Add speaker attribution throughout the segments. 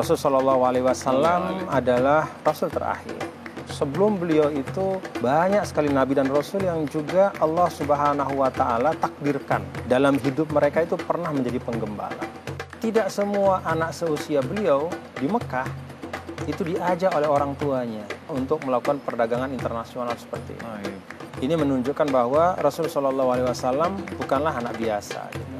Speaker 1: Rasul Shallallahu Alaihi Wasallam adalah Rasul terakhir. Sebelum beliau itu banyak sekali nabi dan rasul yang juga Allah Subhanahu wa taala takdirkan dalam hidup mereka itu pernah menjadi penggembala. Tidak semua anak seusia beliau di Mekah itu diajak oleh orang tuanya untuk melakukan perdagangan internasional seperti ini. Ini menunjukkan bahwa Rasul Shallallahu Alaihi Wasallam bukanlah anak biasa. Gitu.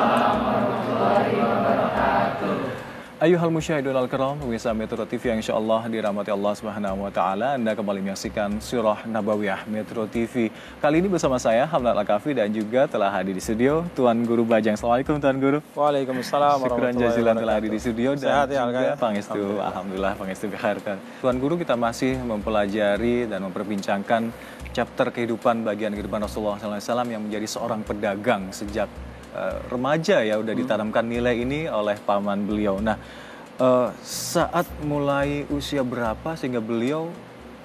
Speaker 2: Ayuhal musyahidun al-kiram, pemirsa Metro TV yang insya Allah dirahmati Allah Subhanahu wa taala. Anda kembali menyaksikan Surah Nabawiyah Metro TV. Kali ini bersama saya Hamdan Al-Kafi dan juga telah hadir di studio Tuan Guru Bajang. Assalamualaikum Tuan Guru.
Speaker 1: Waalaikumsalam
Speaker 2: Syukuran jazilan telah hadir di studio dan
Speaker 1: Sehat ya,
Speaker 2: juga
Speaker 1: ya?
Speaker 2: Pangestu.
Speaker 1: Alhamdulillah.
Speaker 2: Alhamdulillah Pangestu biharkan. Tuan Guru kita masih mempelajari dan memperbincangkan chapter kehidupan bagian kehidupan Rasulullah SAW yang menjadi seorang pedagang sejak eh, remaja ya udah ditanamkan nilai ini oleh paman beliau. Nah eh, saat mulai usia berapa sehingga beliau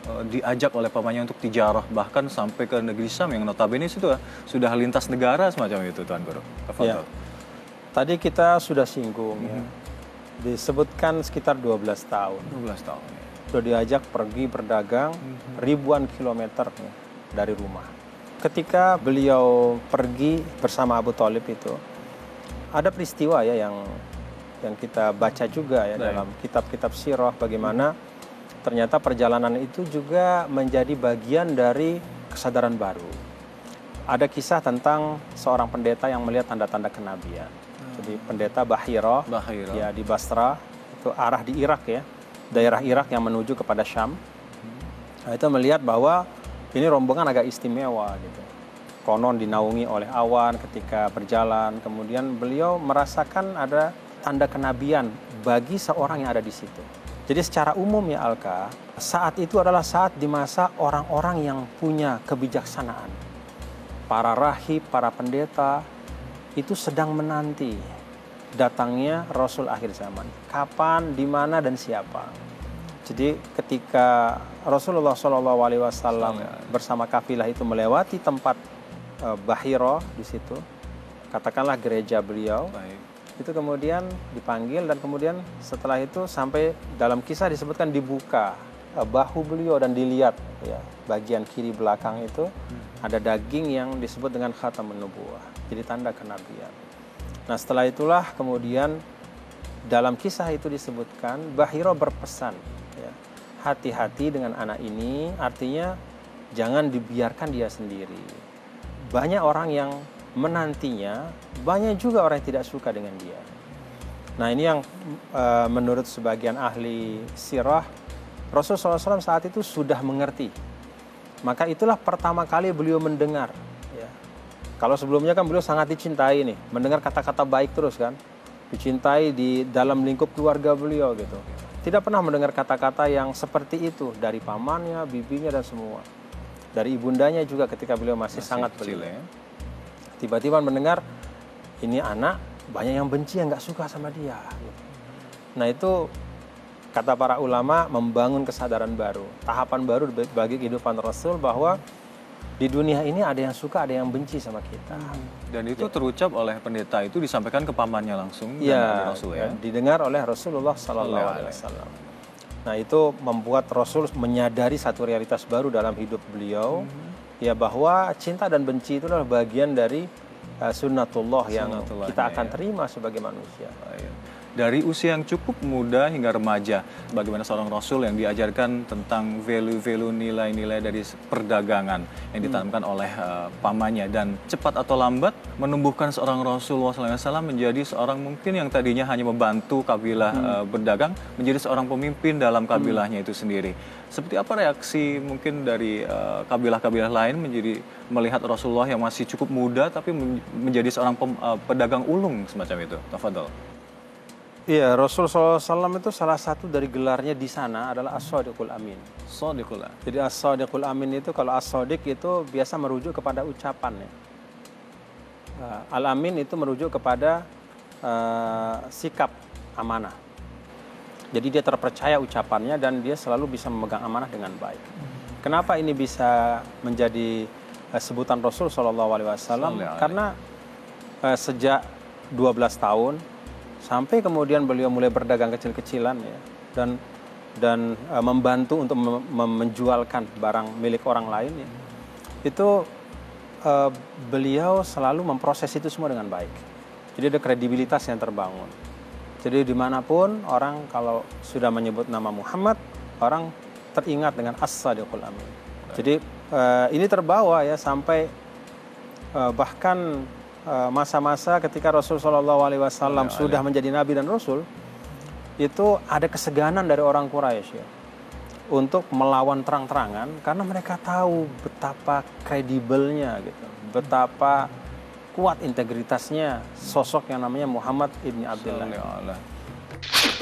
Speaker 2: eh, diajak oleh pamannya untuk tijarah bahkan sampai ke negeri Sam yang notabene itu sudah lintas negara semacam itu Tuan Guru.
Speaker 1: Ya. Tadi kita sudah singgung ya. Disebutkan sekitar 12 tahun.
Speaker 2: 12 tahun. ya.
Speaker 1: Sudah diajak pergi berdagang ribuan kilometer ya, dari rumah. Ketika beliau pergi bersama Abu Talib itu, ada peristiwa ya yang yang kita baca juga ya
Speaker 2: Baik.
Speaker 1: dalam kitab-kitab sirah bagaimana ternyata perjalanan itu juga menjadi bagian dari kesadaran baru. Ada kisah tentang seorang pendeta yang melihat tanda-tanda kenabian. Jadi pendeta Bahira
Speaker 2: Bahira.
Speaker 1: ya di Basra itu arah di Irak ya daerah Irak yang menuju kepada Syam nah, itu melihat bahwa ini rombongan agak istimewa gitu konon dinaungi oleh awan ketika berjalan kemudian beliau merasakan ada tanda kenabian bagi seorang yang ada di situ jadi secara umum ya Alka saat itu adalah saat di masa orang-orang yang punya kebijaksanaan para rahib para pendeta itu sedang menanti datangnya Rasul akhir zaman. Kapan, di mana, dan siapa. Jadi ketika Rasulullah Shallallahu Alaihi Wasallam bersama kafilah itu melewati tempat eh, Bahiro di situ, katakanlah gereja beliau,
Speaker 2: Baik.
Speaker 1: itu kemudian dipanggil dan kemudian setelah itu sampai dalam kisah disebutkan dibuka eh, bahu beliau dan dilihat ya bagian kiri belakang itu ada daging yang disebut dengan khatamun nubuwah jadi tanda kenabian. Nah setelah itulah kemudian dalam kisah itu disebutkan Bahiro berpesan hati-hati dengan anak ini artinya jangan dibiarkan dia sendiri banyak orang yang menantinya, banyak juga orang yang tidak suka dengan dia. Nah ini yang eh, menurut sebagian ahli sirah, Rasulullah SAW saat itu sudah mengerti. Maka itulah pertama kali beliau mendengar. Ya. Kalau sebelumnya kan beliau sangat dicintai nih, mendengar kata-kata baik terus kan, dicintai di dalam lingkup keluarga beliau gitu. Tidak pernah mendengar kata-kata yang seperti itu dari pamannya, bibinya dan semua. Dari ibundanya juga ketika beliau masih, sangat
Speaker 2: kecil
Speaker 1: belia
Speaker 2: ya.
Speaker 1: tiba-tiba mendengar ini anak banyak yang benci yang nggak suka sama dia. Nah itu kata para ulama membangun kesadaran baru, tahapan baru bagi kehidupan Rasul bahwa di dunia ini ada yang suka, ada yang benci sama kita.
Speaker 2: Dan itu terucap oleh pendeta itu disampaikan ke pamannya langsung dan
Speaker 1: Iya,
Speaker 2: oleh Rasul ya.
Speaker 1: didengar oleh Rasulullah Sallallahu Alaihi Wasallam. Nah itu membuat Rasul menyadari satu realitas baru dalam hidup beliau,
Speaker 2: Hmm.
Speaker 1: ya bahwa cinta dan benci itu adalah bagian dari uh, sunnatullah yang
Speaker 2: Sunnatullahnya,
Speaker 1: kita akan
Speaker 2: ya.
Speaker 1: terima sebagai manusia.
Speaker 2: Baik. Dari usia yang cukup muda hingga remaja, bagaimana seorang Rasul yang diajarkan tentang value-value nilai-nilai dari perdagangan yang ditanamkan oleh eh, pamannya dan cepat atau lambat menumbuhkan seorang Rasulullah SAW menjadi seorang mungkin yang tadinya hanya membantu kabilah eh, berdagang menjadi seorang pemimpin dalam kabilahnya itu sendiri. Seperti apa reaksi mungkin dari eh, kabilah-kabilah lain menjadi melihat Rasulullah yang masih cukup muda tapi men- menjadi seorang pem- eh, pedagang ulung semacam itu? Tafadhol.
Speaker 1: Iya, Rasul SAW itu salah satu dari gelarnya di sana adalah As-Sadiqul Amin.
Speaker 2: Sadiqullah.
Speaker 1: Jadi As-Sadiqul Amin itu kalau As-Sadiq itu biasa merujuk kepada ucapan ya. Uh, Al-Amin itu merujuk kepada uh, sikap amanah. Jadi dia terpercaya ucapannya dan dia selalu bisa memegang amanah dengan baik. Kenapa ini bisa menjadi uh, sebutan Rasul Wasallam karena uh, sejak 12 tahun sampai kemudian beliau mulai berdagang kecil-kecilan ya. Dan dan uh, membantu untuk menjualkan barang milik orang lain ya. Itu uh, beliau selalu memproses itu semua dengan baik. Jadi ada kredibilitas yang terbangun. Jadi di mana pun orang kalau sudah menyebut nama Muhammad orang teringat dengan as-sadiqul amin. Jadi uh, ini terbawa ya sampai bahkan masa-masa uh, ketika Rasul Shallallahu Alaihi Wasallam sudah menjadi nabi dan rasul itu ada keseganan dari orang Quraisy ya untuk melawan terang-terangan karena mereka tahu betapa kredibelnya gitu, betapa kuat integritasnya sosok yang namanya Muhammad ibni Abdullah.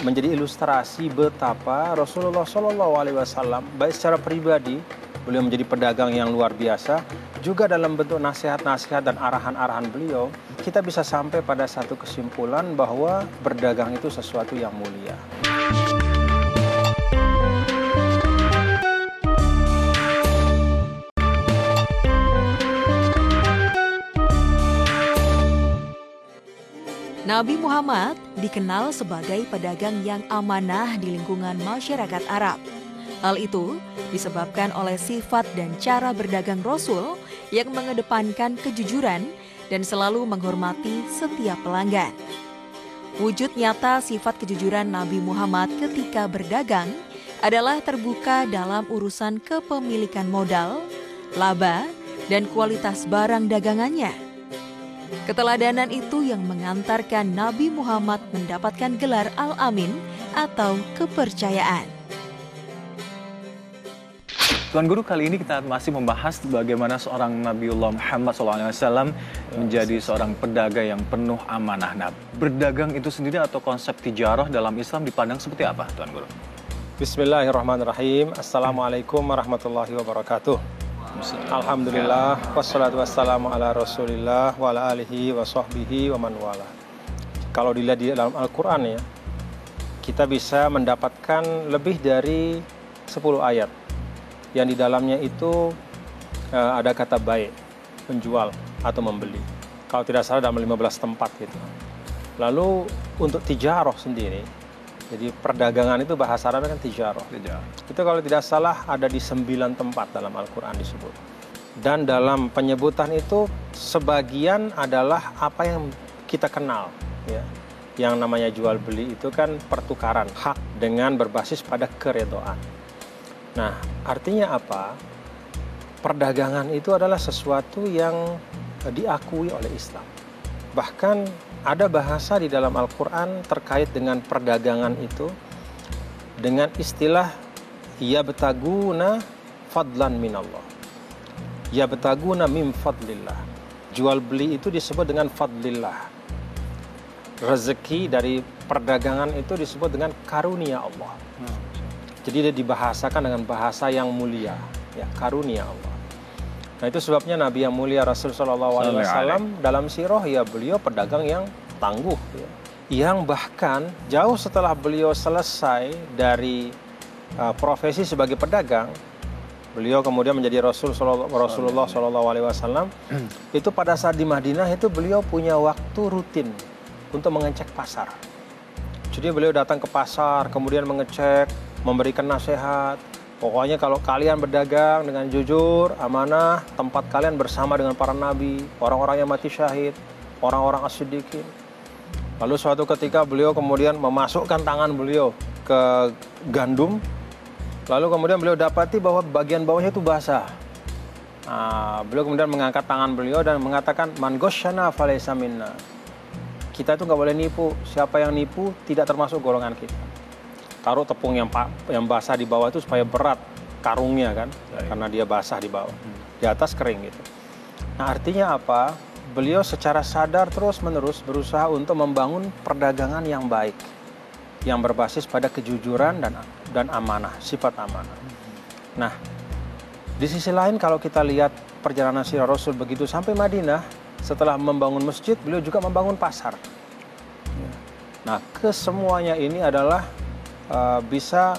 Speaker 1: Menjadi ilustrasi betapa Rasulullah Shallallahu Alaihi Wasallam baik secara pribadi beliau menjadi pedagang yang luar biasa juga dalam bentuk nasihat-nasihat dan arahan-arahan beliau kita bisa sampai pada satu kesimpulan bahwa berdagang itu sesuatu yang mulia.
Speaker 3: Nabi Muhammad dikenal sebagai pedagang yang amanah di lingkungan masyarakat Arab. Hal itu disebabkan oleh sifat dan cara berdagang Rasul yang mengedepankan kejujuran dan selalu menghormati setiap pelanggan. Wujud nyata sifat kejujuran Nabi Muhammad ketika berdagang adalah terbuka dalam urusan kepemilikan modal, laba, dan kualitas barang dagangannya. Keteladanan itu yang mengantarkan Nabi Muhammad mendapatkan gelar Al-Amin atau kepercayaan.
Speaker 2: Tuan Guru, kali ini kita masih membahas bagaimana seorang Nabiullah Muhammad SAW menjadi seorang pedagang yang penuh amanah. Nah, berdagang itu sendiri atau konsep tijarah dalam Islam dipandang seperti apa, Tuan Guru?
Speaker 1: Bismillahirrahmanirrahim. Assalamualaikum warahmatullahi wabarakatuh. Alhamdulillah, wassalatu wassalamu ala rasulillah wa ala alihi wa sahbihi wa man wala. Kalau dilihat di dalam Al-Quran ya, kita bisa mendapatkan lebih dari 10 ayat yang di dalamnya itu uh, ada kata baik, penjual atau membeli. Kalau tidak salah dalam 15 tempat gitu. Lalu untuk tijaroh sendiri, jadi perdagangan itu bahasa Arabnya kan tijaroh. Tijaroh. Itu kalau tidak salah ada di 9 tempat dalam Al-Quran disebut. Dan dalam penyebutan itu sebagian adalah apa yang kita kenal. Ya. Yang namanya jual beli itu kan pertukaran hak dengan berbasis pada keredoan. Nah, artinya apa? Perdagangan itu adalah sesuatu yang diakui oleh Islam. Bahkan ada bahasa di dalam Al-Quran terkait dengan perdagangan itu dengan istilah ya betaguna fadlan minallah. Ya betaguna min fadlillah. Jual beli itu disebut dengan fadlillah. Rezeki dari perdagangan itu disebut dengan karunia Allah. Hmm. Jadi dia dibahasakan dengan bahasa yang mulia, ya karunia Allah. Nah itu sebabnya Nabi yang mulia Rasul Shallallahu Alaihi Wasallam dalam sirah ya beliau pedagang yang tangguh, ya. yang bahkan jauh setelah beliau selesai dari uh, profesi sebagai pedagang, beliau kemudian menjadi Rasul Rasulullah Shallallahu Alaihi Wasallam. Itu pada saat di Madinah itu beliau punya waktu rutin untuk mengecek pasar. Jadi beliau datang ke pasar, kemudian mengecek memberikan nasihat. Pokoknya kalau kalian berdagang dengan jujur, amanah, tempat kalian bersama dengan para nabi, orang-orang yang mati syahid, orang-orang asyidikin. Lalu suatu ketika beliau kemudian memasukkan tangan beliau ke gandum, lalu kemudian beliau dapati bahwa bagian bawahnya itu basah. Nah, beliau kemudian mengangkat tangan beliau dan mengatakan, Man gosyana falaysa minna. Kita itu nggak boleh nipu. Siapa yang nipu tidak termasuk golongan kita taruh tepung yang yang basah di bawah itu supaya berat karungnya kan ya, karena dia basah di bawah hmm. di atas kering gitu. Nah artinya apa? Beliau secara sadar terus menerus berusaha untuk membangun perdagangan yang baik yang berbasis pada kejujuran dan dan amanah sifat amanah. Nah di sisi lain kalau kita lihat perjalanan sirah Rasul begitu sampai Madinah setelah membangun masjid beliau juga membangun pasar. Nah kesemuanya ini adalah uh, bisa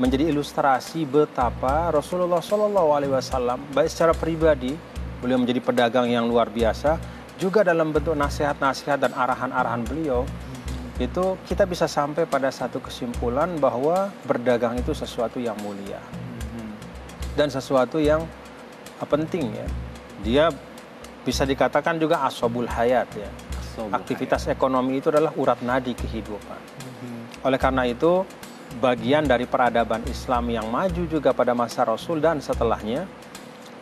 Speaker 1: menjadi ilustrasi betapa Rasulullah Shallallahu Alaihi Wasallam baik secara pribadi beliau menjadi pedagang yang luar biasa, juga dalam bentuk nasihat-nasihat dan arahan-arahan beliau, itu kita bisa sampai pada satu kesimpulan bahwa berdagang itu sesuatu yang mulia dan sesuatu yang uh, penting ya. Dia bisa dikatakan juga asobul hayat ya. Aktivitas ekonomi itu adalah urat nadi kehidupan. Oleh karena itu, bagian dari peradaban Islam yang maju juga pada masa Rasul dan setelahnya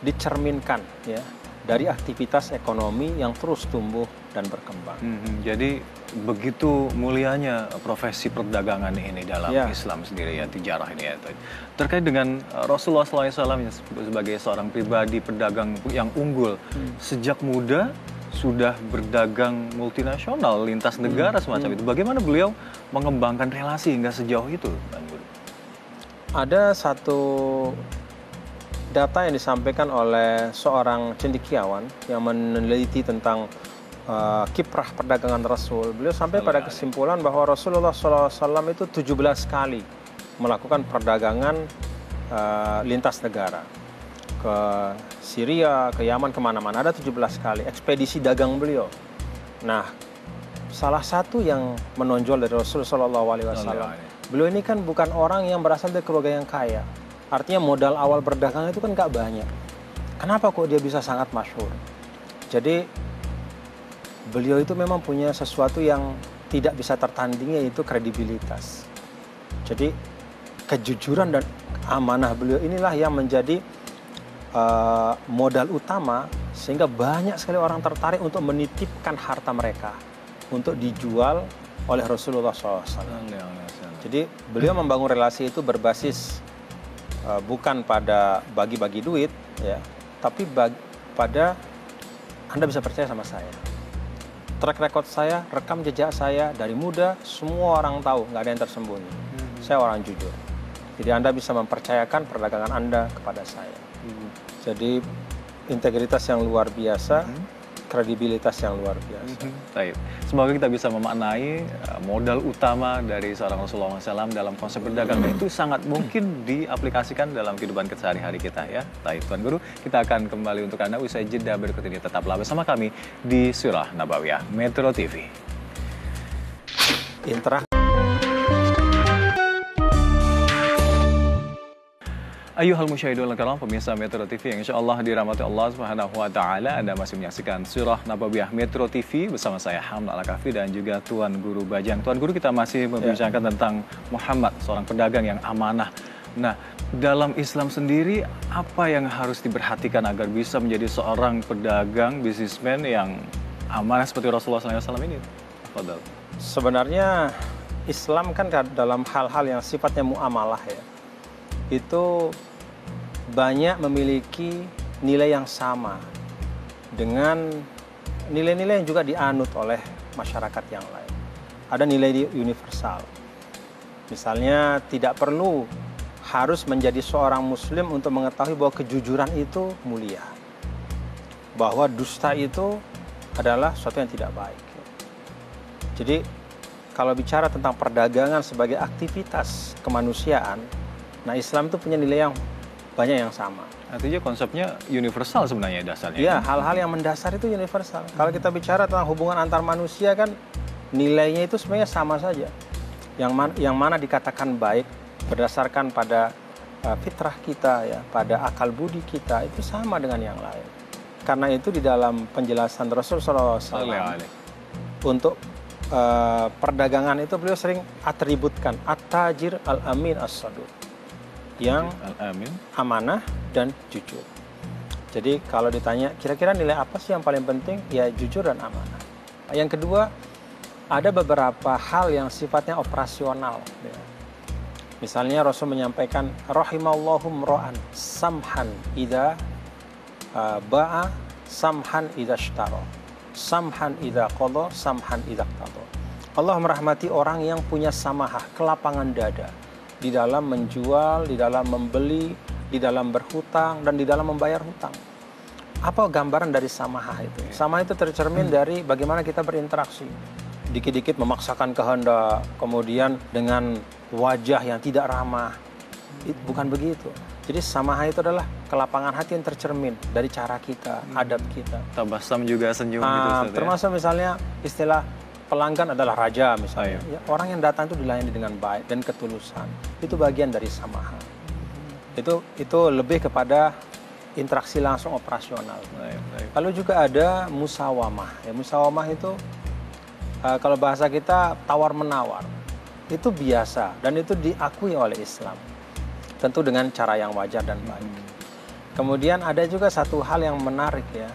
Speaker 1: dicerminkan ya dari aktivitas ekonomi yang terus tumbuh dan berkembang.
Speaker 2: Mhm, Jadi begitu mulianya profesi perdagangan ini dalam
Speaker 1: Ya.
Speaker 2: Islam sendiri ya, tijarah ini ya. Terkait dengan uh, Rasulullah SAW yang sebagai seorang pribadi pedagang yang unggul, sejak muda sudah berdagang multinasional lintas negara semacam itu. Bagaimana beliau mengembangkan relasi hingga sejauh itu, Bang?
Speaker 1: Ada satu data yang disampaikan oleh seorang cendekiawan yang meneliti tentang uh, kiprah perdagangan Rasul. Beliau sampai pada kesimpulan bahwa Rasulullah SAW itu 17 kali melakukan perdagangan uh, lintas negara ke Syria, ke Yaman, ke mana-mana. Ada 17 kali ekspedisi dagang beliau. Nah, salah satu yang menonjol dari Rasul Shallallahu Alaihi Wasallam, beliau ini kan bukan orang yang berasal dari keluarga yang kaya. Artinya modal awal berdagang itu kan nggak banyak. Kenapa kok dia bisa sangat masyhur? Jadi beliau itu memang punya sesuatu yang tidak bisa tertandingi yaitu kredibilitas. Jadi kejujuran dan amanah beliau inilah yang menjadi uh, modal utama sehingga banyak sekali orang tertarik untuk menitipkan harta mereka untuk dijual oleh Rasulullah SAW. Jadi beliau membangun relasi itu berbasis uh, bukan pada bagi-bagi duit, ya, tapi bag- pada anda bisa percaya sama saya. Track record saya, rekam jejak saya dari muda, semua orang tahu, nggak ada yang tersembunyi. Saya orang jujur. Jadi Anda bisa mempercayakan perdagangan Anda kepada saya. Jadi integritas yang luar biasa, kredibilitas yang luar biasa.
Speaker 2: Baik. Semoga kita bisa memaknai uh, modal utama dari seorang Rasulullah SAW dalam konsep berdagang Dan itu sangat mungkin diaplikasikan dalam kehidupan sehari-hari kita ya. Baik, Tuan Guru, kita akan kembali untuk Anda usai jeda berikut ini. Tetaplah bersama kami di Surah Nabawiyah Metro TV.
Speaker 1: Interak
Speaker 2: Ayuhal musyahidul karam pemirsa Metro TV yang insya Allah dirahmati Allah Subhanahu wa taala Anda masih menyaksikan Surah Nabawiyah Metro TV bersama saya Hamd Al-Kafi dan juga Tuan Guru Bajang. Tuan Guru kita masih membincangkan tentang Muhammad seorang pedagang yang amanah. Nah, dalam Islam sendiri apa yang harus diperhatikan agar bisa menjadi seorang pedagang bisnismen yang amanah seperti Rasulullah SAW ini? Fadal.
Speaker 1: sebenarnya Islam kan dalam hal-hal yang sifatnya muamalah ya. Itu banyak memiliki nilai yang sama dengan nilai-nilai yang juga dianut oleh masyarakat yang lain. Ada nilai universal. Misalnya tidak perlu harus menjadi seorang muslim untuk mengetahui bahwa kejujuran itu mulia. Bahwa dusta itu adalah sesuatu yang tidak baik. Jadi kalau bicara tentang perdagangan sebagai aktivitas kemanusiaan, nah Islam itu punya nilai yang banyak yang sama.
Speaker 2: Artinya konsepnya universal sebenarnya dasarnya.
Speaker 1: Iya, hal-hal yang mendasar itu universal. Kalau kita bicara tentang hubungan antar manusia kan nilainya itu sebenarnya sama saja. Yang mana, yang mana dikatakan baik berdasarkan pada uh, fitrah kita ya, pada akal budi kita itu sama dengan yang lain. Karena itu di dalam penjelasan Rasul SAW untuk uh, perdagangan itu beliau sering atributkan at-tajir al-amin as-saduq yang amanah dan jujur. Jadi kalau ditanya kira-kira nilai apa sih yang paling penting? Ya jujur dan amanah. Yang kedua ada beberapa hal yang sifatnya operasional. ya. Misalnya Rasul menyampaikan rahimallahum ro'an samhan ida uh, ba'a samhan ida shtaro samhan ida qadha samhan ida qadha. Allah merahmati orang yang punya samahah, kelapangan dada di dalam menjual, di dalam membeli, di dalam berhutang dan di dalam membayar hutang. Apa gambaran dari samahah itu? Samahah itu tercermin dari bagaimana kita berinteraksi. Dikit-dikit memaksakan kehendak, kemudian dengan wajah yang tidak ramah. It- bukan begitu. Jadi samaha itu adalah kelapangan hati yang tercermin dari cara kita, adab kita.
Speaker 2: Tabasam juga senyum gitu
Speaker 1: Ah,
Speaker 2: ya.
Speaker 1: termasuk misalnya istilah pelanggan adalah raja misalnya. Ya, orang yang datang itu dilayani dengan baik dan ketulusan. Itu bagian dari samaha. Itu itu lebih kepada interaksi langsung operasional.
Speaker 2: Baik, baik.
Speaker 1: Lalu juga ada musawamah. Ya, musawamah itu eh, kalau bahasa kita tawar menawar. Itu biasa dan itu diakui oleh Islam. Tentu dengan cara yang wajar dan baik. Kemudian ada juga satu hal yang menarik ya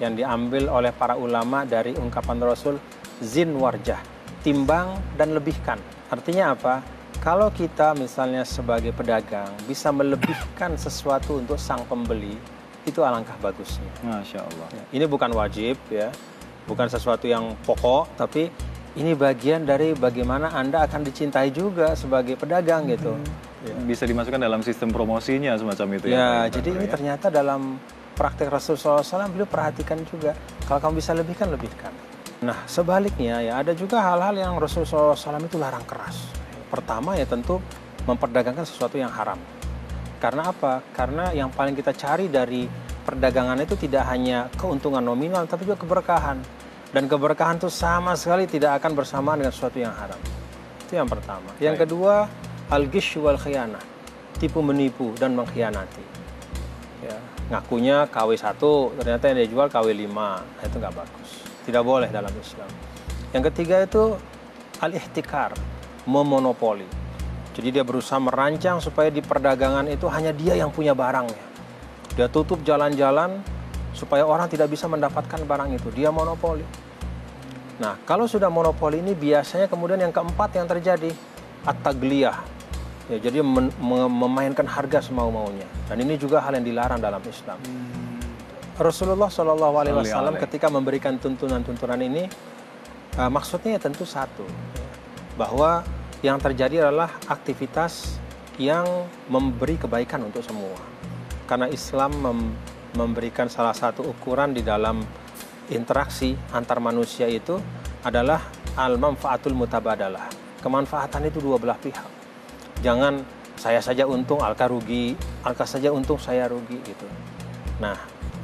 Speaker 1: yang diambil oleh para ulama dari ungkapan Rasul zin warjah, timbang dan lebihkan. Artinya apa? Kalau kita misalnya sebagai pedagang bisa melebihkan sesuatu untuk sang pembeli, itu alangkah bagusnya.
Speaker 2: Masya Allah.
Speaker 1: Ya, Ini bukan wajib ya, bukan sesuatu yang pokok, tapi ini bagian dari bagaimana Anda akan dicintai juga sebagai pedagang gitu. Ya.
Speaker 2: Bisa dimasukkan dalam sistem promosinya semacam itu ya.
Speaker 1: Ya,
Speaker 2: Pak
Speaker 1: jadi ini
Speaker 2: ya.
Speaker 1: ternyata dalam praktek Rasulullah SAW beliau perhatikan juga. Kalau kamu bisa lebihkan, lebihkan. Nah, sebaliknya ya ada juga hal-hal yang Rasulullah SAW itu larang keras. Pertama ya tentu memperdagangkan sesuatu yang haram. Karena apa? Karena yang paling kita cari dari perdagangan itu tidak hanya keuntungan nominal, tapi juga keberkahan. Dan keberkahan itu sama sekali tidak akan bersamaan dengan sesuatu yang haram. Itu yang pertama. Yang
Speaker 2: Baik.
Speaker 1: kedua, al-gish wal khiyanah. Tipu menipu dan mengkhianati. Ya, ngakunya KW1, ternyata yang dia jual KW5. Nah, itu nggak bagus. Tidak boleh dalam Islam. Yang ketiga itu al-ihtikar, memonopoli. Jadi dia berusaha merancang supaya di perdagangan itu hanya dia yang punya barangnya. Dia tutup jalan-jalan supaya orang tidak bisa mendapatkan barang itu. Dia monopoli. Nah, kalau sudah monopoli ini biasanya kemudian yang keempat yang terjadi at-tagliyah. Ya, jadi memainkan harga semau-maunya. Dan ini juga hal yang dilarang dalam Islam. Rasulullah Shallallahu Alaihi Wasallam ketika memberikan tuntunan-tuntunan ini, uh, maksudnya ya tentu satu, bahwa yang terjadi adalah aktivitas yang memberi kebaikan untuk semua. Karena Islam mem- memberikan salah satu ukuran di dalam interaksi antar manusia itu adalah al-manfaatul mutabadalah. Kemanfaatan itu dua belah pihak. Jangan saya saja untung, Alka rugi, Alka saja untung, saya rugi gitu. Nah,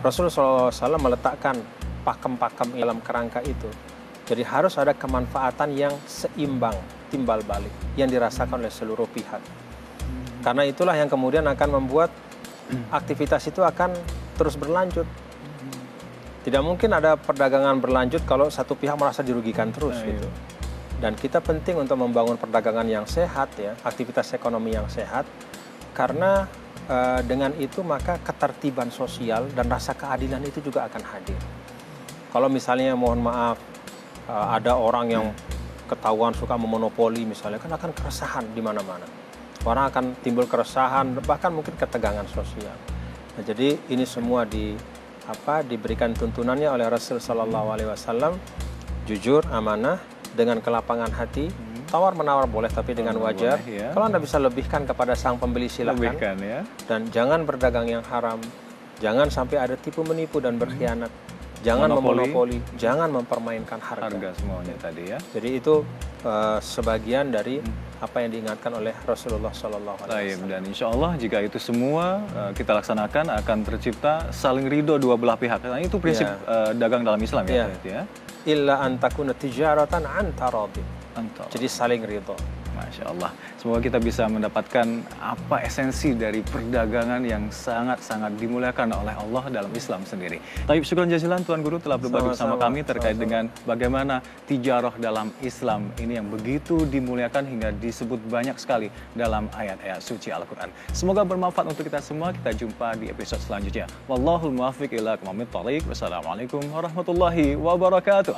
Speaker 1: Rasulullah SAW meletakkan pakem-pakem dalam kerangka itu. Jadi harus ada kemanfaatan yang seimbang, timbal balik, yang dirasakan oleh seluruh pihak. Karena itulah yang kemudian akan membuat aktivitas itu akan terus berlanjut. Tidak mungkin ada perdagangan berlanjut kalau satu pihak merasa dirugikan terus
Speaker 2: Nah,
Speaker 1: gitu. Dan kita penting untuk membangun perdagangan yang sehat ya, aktivitas ekonomi yang sehat karena eh, dengan itu maka ketertiban sosial dan rasa keadilan itu juga akan hadir. Kalau misalnya mohon maaf eh, ada orang yang ketahuan suka memonopoli misalnya kan akan keresahan di mana-mana. Orang akan timbul keresahan bahkan mungkin ketegangan sosial. Nah, jadi ini semua di apa diberikan tuntunannya oleh Rasul Shallallahu Alaihi Wasallam jujur amanah dengan kelapangan hati tawar menawar boleh tapi dengan wajar
Speaker 2: boleh, ya.
Speaker 1: kalau anda bisa lebihkan kepada sang pembeli silahkan
Speaker 2: Lebihkan ya.
Speaker 1: dan jangan berdagang yang haram jangan sampai ada tipu menipu dan berkhianat jangan
Speaker 2: Monopoli.
Speaker 1: memonopoli jangan mempermainkan harga,
Speaker 2: Harga semuanya tadi ya.
Speaker 1: jadi itu eh, sebagian dari apa yang diingatkan oleh Rasulullah Shallallahu Alaihi Wasallam
Speaker 2: dan insya Allah jika itu semua uh, kita laksanakan akan tercipta saling ridho dua belah pihak. Nah, itu prinsip
Speaker 1: Ya.
Speaker 2: uh, dagang dalam Islam ya,
Speaker 1: Ya.
Speaker 2: Pak, ya.
Speaker 1: illa antakuna tijaratan an
Speaker 2: Mantap.
Speaker 1: jadi saling ridho
Speaker 2: Masya Allah. Semoga kita bisa mendapatkan apa esensi dari perdagangan yang sangat-sangat dimuliakan oleh Allah dalam Islam sendiri. Tapi syukur jazilan Tuan Guru telah berbagi bersama kami terkait dengan bagaimana tijarah dalam Islam ini yang begitu dimuliakan hingga disebut banyak sekali dalam ayat-ayat suci Al-Quran. Semoga bermanfaat untuk kita semua. Kita jumpa di episode selanjutnya. Wallahul muwaffiq ila aqwamit thoriq. Wassalamualaikum warahmatullahi wabarakatuh.